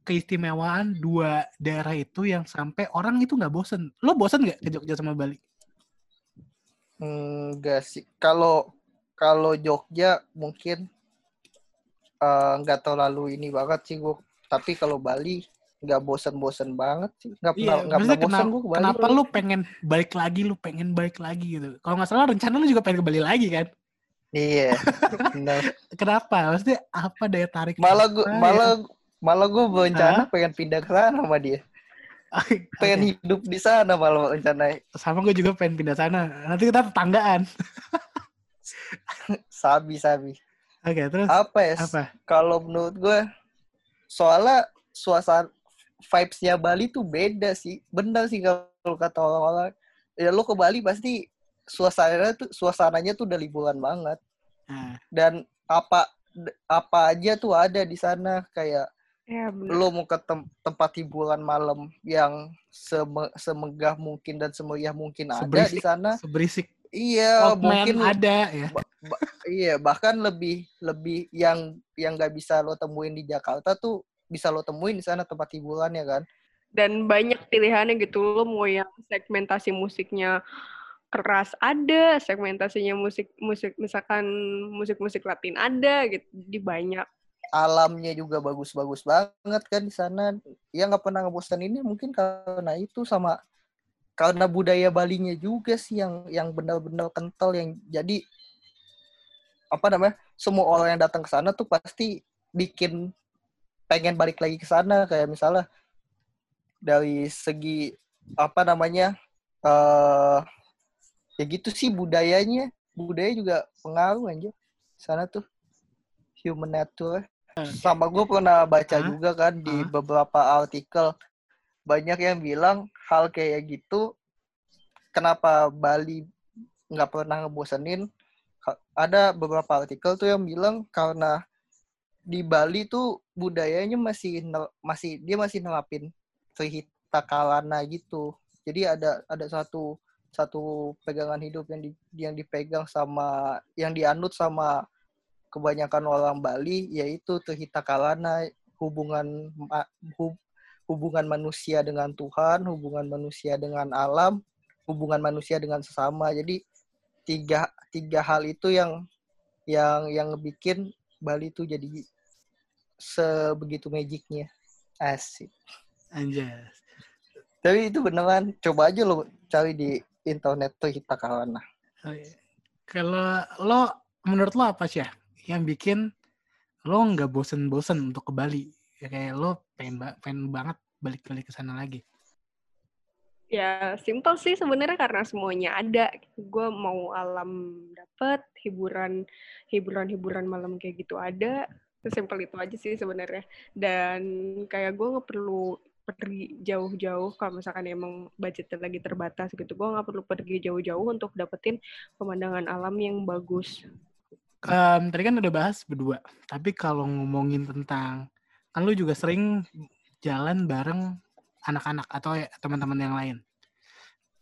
keistimewaan dua daerah itu yang sampai orang itu nggak bosen? Lo bosen nggak ke Jogja sama Bali? Enggak sih. Kalau kalau Jogja mungkin eh, nggak terlalu ini banget sih gue. Tapi kalau Bali nggak bosen-bosen banget sih. Nggak pernah Iya, nggak maksudnya pernah bosen gue ke Bali. kenapa lu pengen balik lagi, lu pengen balik lagi gitu? Kalau nggak salah rencana lu juga pengen ke Bali lagi kan? Iya. Kenapa? Maksudnya apa daya tarik? malah gue apa malah malah gue berencana Hah? pengen pindah ke sana sama dia. Pengen hidup di sana malah rencana sama gue juga pengen pindah sana. Nanti kita tetanggaan. sabi sabi. Oke, terus Apa ya? apa? Kalau menurut gue soalnya suasana vibes-nya Bali tuh beda sih. Bener sih kalau kata orang-orang. Ya lo ke Bali pasti suasananya tuh suasananya tuh udah liburan banget. Nah, Dan apa apa aja tuh ada di sana kayak Ya lo mau ke tem- tempat hiburan malam yang seme- semegah mungkin dan semeriah mungkin ada Seberisik. di sana. seberisik Iya, old mungkin ada ya. iya bahkan lebih lebih yang yang nggak bisa lo temuin di Jakarta tuh bisa lo temuin di sana tempat hiburannya kan dan banyak pilihannya gitu lo mau yang segmentasi musiknya keras ada segmentasinya musik musik misalkan musik musik Latin ada gitu di banyak alamnya juga bagus-bagus banget kan di sana. Ya nggak pernah ini mungkin karena itu sama karena budaya Balinya juga sih yang yang benar-benar kental yang jadi apa namanya semua orang yang datang ke sana tuh pasti bikin pengen balik lagi ke sana. Kayak misalnya dari segi apa namanya uh, ya gitu sih budayanya. Budaya juga pengaruh aja sana tuh. Human nature sama gue pernah baca huh? juga kan di huh? beberapa artikel banyak yang bilang hal kayak gitu kenapa Bali nggak pernah ngebosenin ada beberapa artikel tuh yang bilang karena di Bali tuh budayanya masih masih dia masih nerapin Trihita Kalana gitu. Jadi ada ada satu satu pegangan hidup yang di, yang dipegang sama yang dianut sama kebanyakan orang Bali yaitu Kalana hubungan hub, hubungan manusia dengan Tuhan, hubungan manusia dengan alam, hubungan manusia dengan sesama. Jadi tiga tiga hal itu yang yang yang bikin Bali itu jadi sebegitu magicnya. Asik. Anjas. Tapi itu beneran coba aja lo cari di internet tuh nah oh, iya. kalau lo menurut lo apa sih ya yang bikin lo nggak bosen-bosen untuk ke Bali ya kayak lo pengen ba pengen banget balik-balik ke sana lagi ya simpel sih sebenarnya karena semuanya ada gue mau alam dapet hiburan hiburan hiburan malam kayak gitu ada Sesimpel itu aja sih sebenarnya. Dan kayak gue nggak perlu pergi jauh-jauh kalau misalkan emang budgetnya lagi terbatas gitu. Gue nggak perlu pergi jauh-jauh untuk dapetin pemandangan alam yang bagus. Um, tadi kan udah bahas berdua. Tapi kalau ngomongin tentang kan lu juga sering jalan bareng anak-anak atau ya, teman-teman yang lain.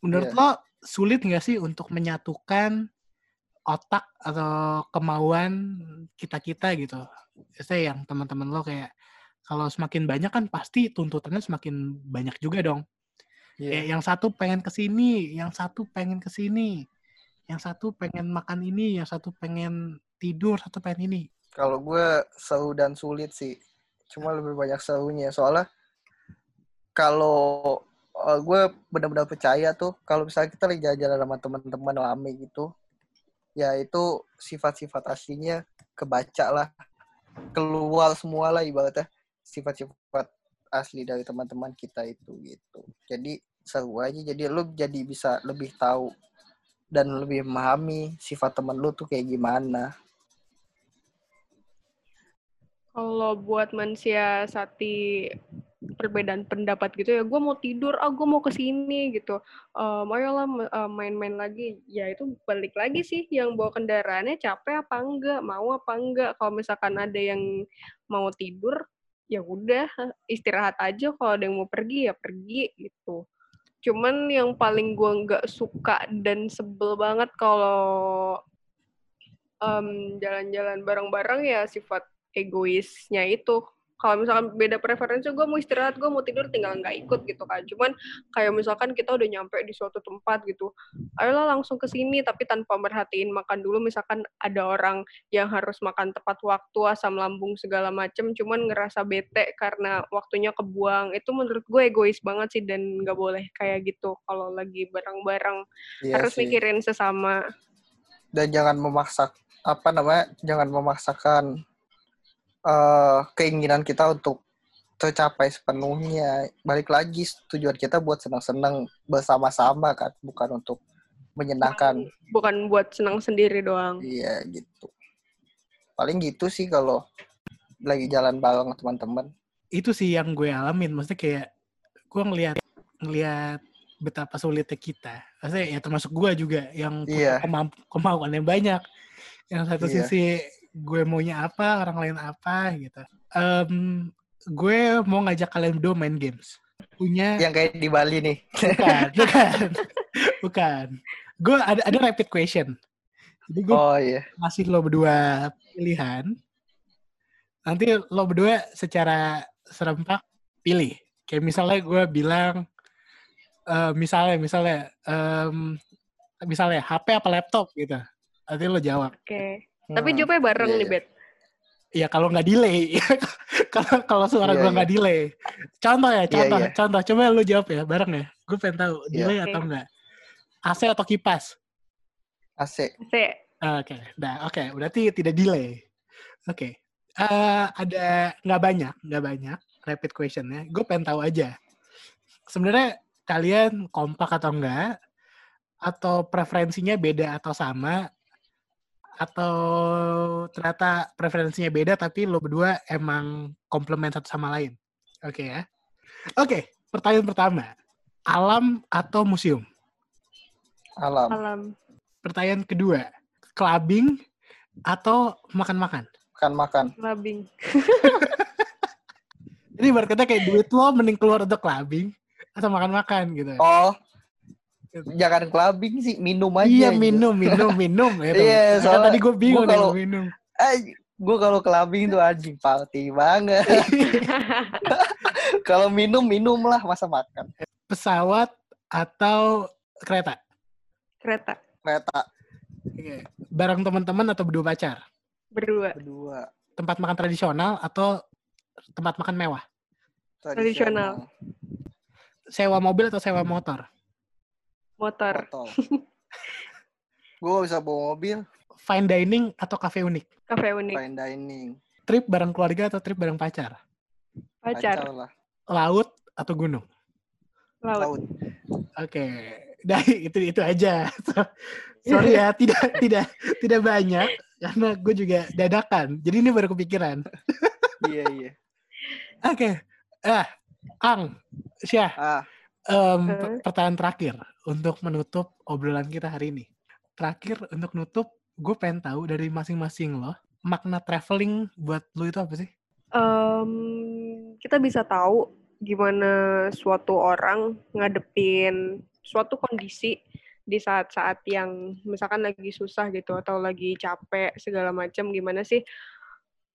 Menurut yeah. lo sulit nggak sih untuk menyatukan otak atau kemauan kita kita gitu saya yang teman-teman lo kayak kalau semakin banyak kan pasti tuntutannya semakin banyak juga dong yeah. yang satu pengen ke sini yang satu pengen ke sini yang satu pengen makan ini yang satu pengen tidur satu pengen ini. Kalau gue seru dan sulit sih. Cuma lebih banyak serunya. Soalnya kalau uh, gue benar-benar percaya tuh kalau misalnya kita lagi jalan-jalan sama teman-teman rame gitu ya itu sifat-sifat aslinya kebaca lah. Keluar semua lah ibaratnya sifat-sifat asli dari teman-teman kita itu gitu. Jadi seru aja. Jadi lu jadi bisa lebih tahu dan lebih memahami sifat teman lu tuh kayak gimana kalau buat manusia sati perbedaan pendapat gitu ya gue mau tidur ah gue mau ke sini gitu. Uh, ayolah main-main lagi. Ya itu balik lagi sih yang bawa kendaraannya capek apa enggak mau apa enggak. Kalau misalkan ada yang mau tidur ya udah istirahat aja. Kalau ada yang mau pergi ya pergi gitu. Cuman yang paling gue nggak suka dan sebel banget kalau um, jalan-jalan bareng-bareng ya sifat egoisnya itu. Kalau misalkan beda preferensi gue mau istirahat gue mau tidur tinggal nggak ikut gitu kan. Cuman kayak misalkan kita udah nyampe di suatu tempat gitu ayolah langsung ke sini tapi tanpa merhatiin makan dulu. Misalkan ada orang yang harus makan tepat waktu asam lambung segala macem cuman ngerasa bete karena waktunya kebuang. Itu menurut gue egois banget sih dan nggak boleh kayak gitu kalau lagi bareng-bareng. Iya harus sih. mikirin sesama. Dan jangan memaksa apa namanya jangan memaksakan uh, keinginan kita untuk tercapai sepenuhnya. Balik lagi tujuan kita buat senang-senang bersama-sama kan, bukan untuk menyenangkan. Bukan buat senang sendiri doang. Iya gitu. Paling gitu sih kalau lagi jalan bareng teman-teman. Itu sih yang gue alamin. Maksudnya kayak gue ngelihat ngelihat betapa sulitnya kita. Maksudnya ya termasuk gue juga yang punya yeah. kemampuan yang banyak. Yang satu yeah. sisi gue maunya apa, orang lain apa gitu. Um, gue mau ngajak kalian berdua main games. Punya yang kayak di Bali nih. Bukan, bukan. bukan. Gue ada ada rapid question. Jadi gue oh, iya. masih lo berdua pilihan. Nanti lo berdua secara serempak pilih. Kayak misalnya gue bilang, eh, misalnya, misalnya, em, misalnya HP apa laptop gitu. Nanti lo jawab. Oke. Hmm, jawabnya bareng iya, nih, iya. Bet. Ya kalau nggak delay, kalau kalau suara Iya, gue iya. nggak delay. Contoh ya, Iya, contoh, iya. contoh. Coba lo jawab ya, bareng ya. Gue pengen tahu Iya. delay Oke. atau enggak. AC atau kipas? AC. C. Oke, nah oke, berarti tidak delay. Oke, Eh, ada nggak banyak, nggak banyak rapid questionnya. Gue pengen tahu aja. Sebenarnya kalian kompak atau enggak? Atau preferensinya beda atau sama? Atau ternyata preferensinya beda tapi lo berdua emang komplement satu sama lain? Oke ya. Oke, pertanyaan pertama. Alam atau museum? Alam. Alam. Pertanyaan kedua. Clubbing atau makan-makan? Makan-makan. Labing. Jadi berkata kayak duit lo mending keluar untuk clubbing atau makan-makan gitu. Oh. Jangan clubbing sih, minum aja. iya gitu. minum, minum, minum. gitu. Iya, Kan soalnya tadi gue bingung gua kalau- mau minum. Eh, gue kalau clubbing tuh anjing party banget. kalau minum minum lah, masa makan. Pesawat atau kereta? Kereta. Kereta Oke. Bareng teman-teman atau berdua pacar? Berdua. kedua. Tempat makan tradisional atau tempat makan mewah? Tradisional. Sewa mobil atau sewa motor? Motor. gue bisa bawa mobil, Fine dining atau cafe unik? Cafe unik. fine dining, Trip bareng keluarga atau trip bareng pacar? Pacar. lah. Laut atau gunung? Laut. Laut. Oke, dari itu itu aja. Sorry ya, tidak tidak tidak banyak karena gue juga dadakan. Jadi ini baru kepikiran. iya iya. Oke, ah, Ang, Syah, Ah, per- pertanyaan terakhir untuk menutup obrolan kita hari ini. Terakhir untuk nutup, gue pengen tahu dari masing-masing lo makna traveling buat lo itu apa sih? Em, kita bisa tahu gimana suatu orang ngadepin suatu kondisi di saat-saat yang misalkan lagi susah gitu atau lagi capek segala macam gimana sih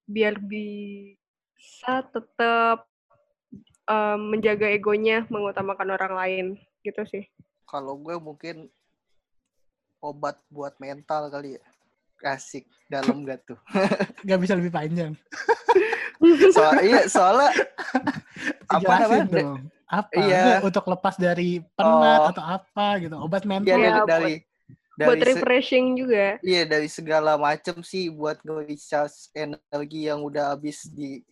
biar bisa tetap em, menjaga egonya mengutamakan orang lain gitu sih kalau gue mungkin obat buat mental kali ya. Asik, dalam gak tuh? Gak bisa lebih panjang. Soal, iya, soalnya apa namanya? dong. Apa? Iya. Nggak, Untuk lepas dari penat Oh. atau apa gitu. Obat mental. Iya, Iya, dari, buat- dari buat refreshing juga Iya dari segala macam sih buat nge-recharge energi yang udah habis di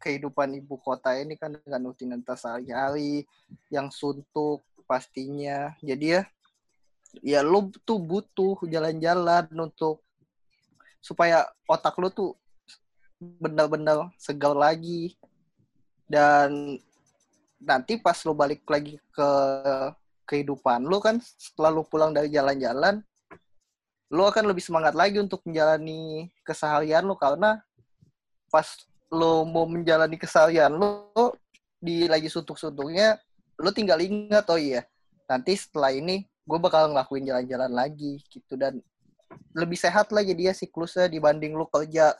kehidupan ibu kota ini kan dengan rutinitas sehari-hari yang suntuk pastinya. Jadi ya ya lo tuh butuh jalan-jalan untuk supaya otak lo tuh benar-benar segar lagi dan nanti pas lo balik lagi ke kehidupan lo kan setelah lo pulang dari jalan-jalan lo akan lebih semangat lagi untuk menjalani keseharian lo karena pas lo mau menjalani keseharian lo di lagi suntuk-suntuknya lo tinggal ingat oh iya nanti setelah ini gue bakal ngelakuin jalan-jalan lagi gitu. Dan lebih sehat lah jadi ya siklusnya dibanding lo kerja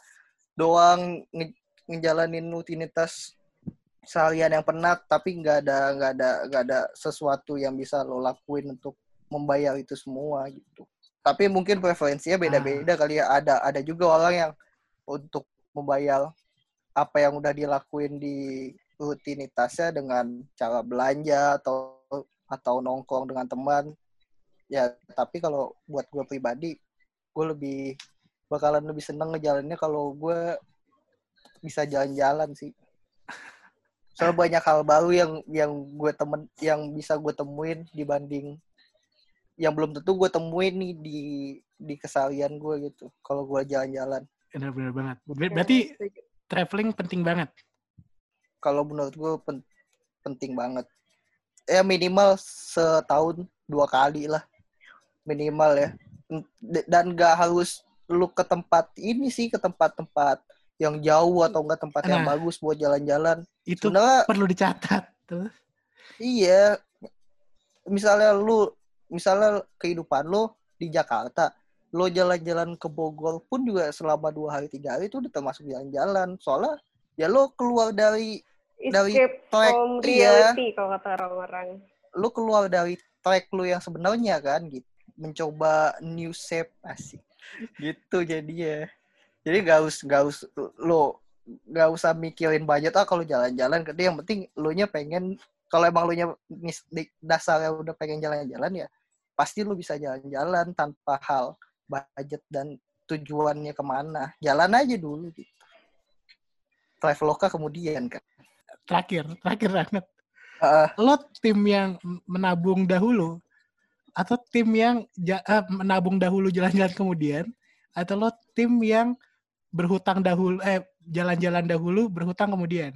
doang nge- ngejalanin rutinitas seharian yang penat tapi nggak ada nggak ada nggak ada sesuatu yang bisa lo lakuin untuk membayar itu semua gitu. Tapi mungkin preferensinya beda-beda kali ya. Ada ada juga orang yang untuk membayar apa yang udah dilakuin di rutinitasnya dengan cara belanja atau atau nongkrong dengan teman. Ya tapi kalau buat gue pribadi gue lebih bakalan lebih seneng ngejalaninnya kalau gue bisa jalan-jalan sih. Soalnya banyak hal baru yang yang gue temen yang bisa gue temuin dibanding yang belum tentu gue temuin nih di di keseharian gue gitu kalau gue jalan-jalan. Benar-benar banget. Ber- Berarti traveling penting banget. kalau menurut gue pen- penting banget ya minimal setahun dua kali lah minimal ya dan gak harus lu ke tempat ini sih ke tempat-tempat yang jauh atau enggak tempat yang Nah. bagus buat jalan-jalan Itu sebenarnya perlu dicatat. Terus iya misalnya lu misalnya kehidupan lu di Jakarta lo jalan-jalan ke Bogor pun juga selama dua hari tiga hari itu udah termasuk jalan-jalan soalnya ya lo keluar dari dari Escape track, from iya. reality kalau kata orang-orang. lu keluar dari track lu yang sebenarnya kan gitu mencoba new shape asik gitu jadinya jadi gak us gak us lu gak usah mikirin budget ah kalau jalan-jalan gede yang penting lu nya pengen kalau emang lu nya dasarnya udah pengen jalan-jalan ya pasti lu bisa jalan-jalan tanpa hal budget dan tujuannya ke mana jalan aja dulu gitu traveloka kemudian kan Terakhir, terakhir banget. Heeh. Lo tim yang menabung dahulu atau tim yang ja- eh, menabung dahulu jalan-jalan kemudian atau lo tim yang berhutang dahulu eh jalan-jalan dahulu berhutang kemudian.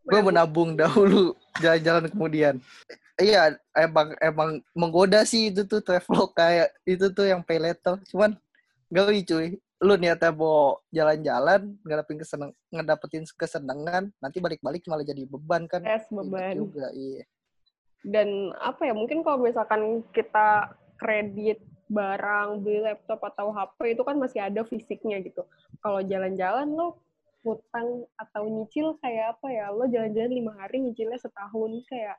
gue menabung dahulu jalan-jalan kemudian iya emang emang menggoda sih itu tuh travel kayak itu tuh yang pay later cuman gak cuy lu niatnya mau jalan-jalan ngedapetin keseneng ngedapetin kesenangan nanti balik-balik malah jadi beban kan Es beban. juga iya Dan apa ya, mungkin kalau misalkan kita kredit barang, beli laptop atau HP itu kan masih ada fisiknya gitu. Kalau jalan-jalan lo hutang atau nyicil kayak apa ya? Lo jalan-jalan lima hari nyicilnya setahun kayak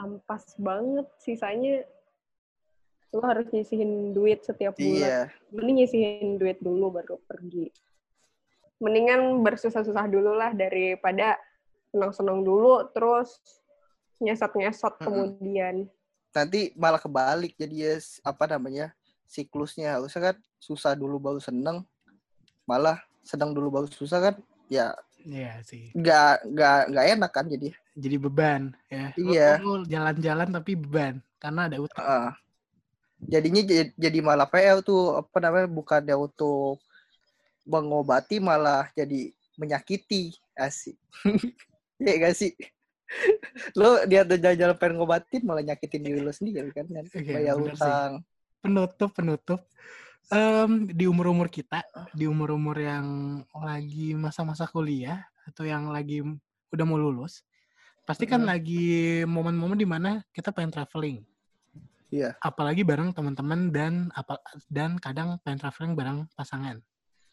ampas banget. Sisanya lo harus nyisihin duit setiap bulan. iya Mending nyisihin duit dulu baru pergi. Mendingan bersusah-susah dulu lah daripada senang-senang dulu terus nyesot-nyesot Mm-mm. kemudian. nanti malah kebalik jadi ya apa namanya siklusnya harusnya kan susah dulu baru seneng malah seneng dulu baru susah kan ya Iya sih. nggak nggak nggak enak kan jadi Jadi beban ya. Iya. jalan-jalan tapi beban karena ada utang. Heeh. jadinya jadi, jadi malah PL tuh apa namanya bukannya untuk mengobati malah jadi menyakiti asik Iya gak sih lo dia ada jalan-jalan pengen ngobatin malah nyakitin diri lo sendiri kan kan Iya, bayar bener sih. utang penutup penutup Em, di umur umur kita di umur umur yang lagi masa-masa kuliah atau yang lagi udah mau lulus pasti kan Mm. lagi momen-momen di mana kita pengen traveling. Iya. apalagi bareng teman-teman dan apa dan kadang pengen traveling bareng pasangan.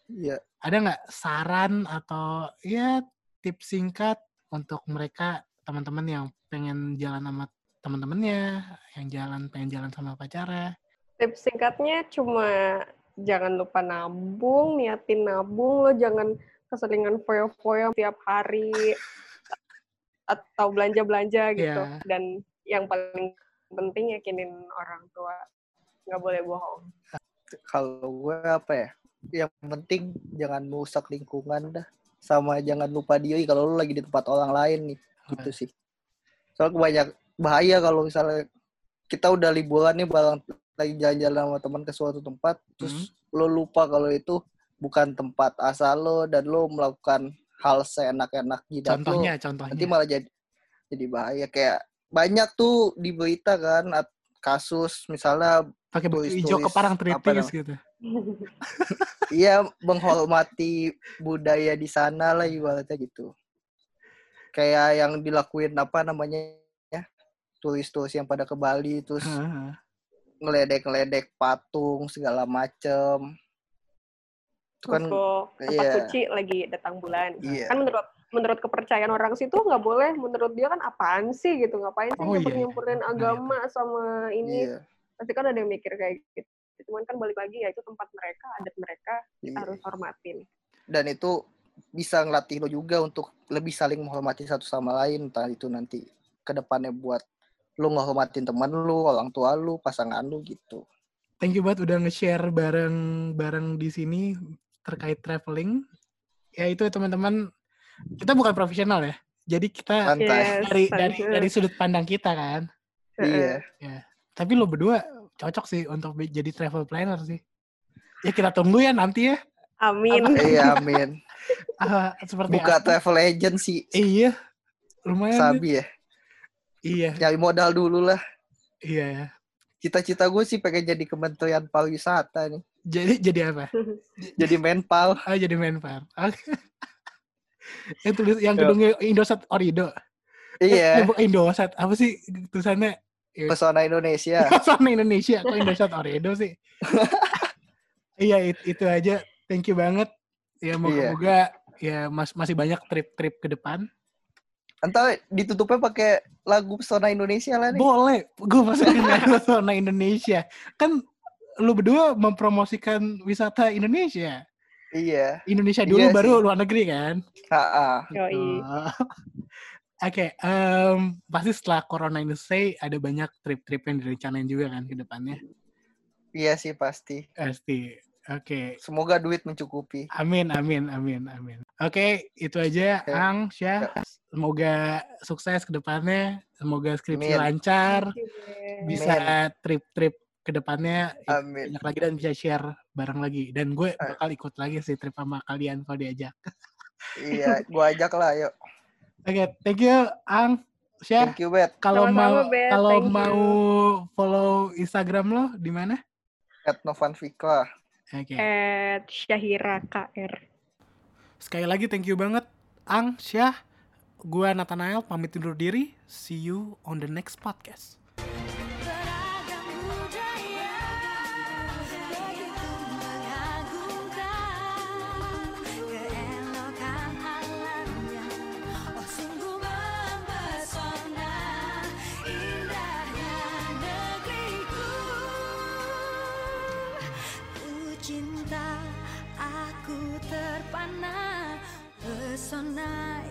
Iya. Ada nggak saran atau ya tips singkat untuk mereka teman-teman yang pengen jalan sama teman-temannya yang jalan pengen jalan sama pacarnya? Tips singkatnya cuma jangan lupa nabung, niatin nabung, lo jangan keseringan foya-foya tiap hari atau belanja-belanja gitu. Iya. Dan yang paling penting yakinin orang tua. Nggak boleh bohong. kalau gue apa ya yang penting jangan merusak lingkungan dah sama jangan lupa diri kalau lu lagi di tempat orang lain nih gitu sih soalnya banyak bahaya kalau misalnya kita udah liburan nih bareng lagi jalan-jalan sama teman ke suatu tempat terus lo lupa kalau itu bukan tempat asal lo dan lo melakukan hal seenak-enak jidat lo contohnya contohnya nanti malah jadi jadi bahaya kayak banyak tuh di berita kan kasus misalnya pakai baju hijau tritis namanya? gitu Iya menghormati budaya di sana lah ibaratnya gitu. Kayak yang dilakuin apa namanya ya turis-turis yang pada ke Bali terus ngeledek-ngeledek patung segala macem. Itu kan tempat iya. suci lagi datang bulan. Iya. Kan menurut menurut kepercayaan orang situ nggak boleh. Menurut dia kan apaan sih gitu? Ngapain sih Oh, iya, iya. nyempur-nyempurin Nah, agama sama ini? iya, Pasti kan ada yang mikir kayak gitu. Cuman kan balik lagi ya itu tempat mereka, adat mereka, kita iya. harus hormatin. Dan itu bisa ngelatih lo juga untuk lebih saling menghormati satu sama lain entah itu nanti ke depannya buat lu ngehormatin teman lu, orang tua lu, pasangan lu gitu. thank you banget udah nge-share bareng bareng di sini terkait traveling ya itu ya teman-teman kita bukan profesional ya jadi kita Santai. dari dari santai. dari sudut pandang kita kan Iya. tapi lo berdua cocok sih untuk jadi travel planner sih ya kita tunggu ya nanti ya Amin. Iya, amin. Ah, seperti Buka apa. travel agency iya lumayan. Sabi ya. iya Nyari modal dulu lah. iya Cita-cita gue sih pengen jadi kementerian pariwisata nih. Jadi jadi apa? Jadi menpal. oh jadi menpar oke. Yang tulis yang gedungnya Indosat Orido Iya. Eh, bukan Indosat apa sih tulisannya? Pesona Indonesia. Pesona Indonesia kok Indosat Oredo sih? Iya it- itu aja. Thank you banget. Ya moga-moga ya mas masih banyak trip-trip ke depan. Entar ditutupnya pakai lagu pesona Indonesia lah nih. Boleh, gue masukin lagu zona Indonesia. Kan lu berdua mempromosikan wisata Indonesia. Iya. Indonesia dulu Iya baru sih. luar negeri kan. Yoi. Oh. Oke, em, pasti setelah Corona ini selesai ada banyak trip-trip yang direncanain juga kan ke depannya. Iya sih pasti. Pasti. Oke. Semoga duit mencukupi. Amin, amin, amin, amin. Oke, itu aja, Oke. Ang, Syah. Semoga sukses ke depannya. Semoga skripsi Amin. lancar. Bisa trip-trip ke depannya Amin. banyak lagi dan bisa share bareng lagi. Dan gue Eh. bakal ikut lagi sih trip sama kalian kalau diajak. Iya, gua ajak lah, yuk. Oke, thank you, Ang, Syah. Thank you, Bet. Kalau mau kalau you. mau follow Instagram lo di mana? At Novan Fikra. Oke. At Syahira KR. Sekali lagi thank you banget Ang, Syah. Gua Nathanael pamit undur diri. See you on the next podcast. so nice.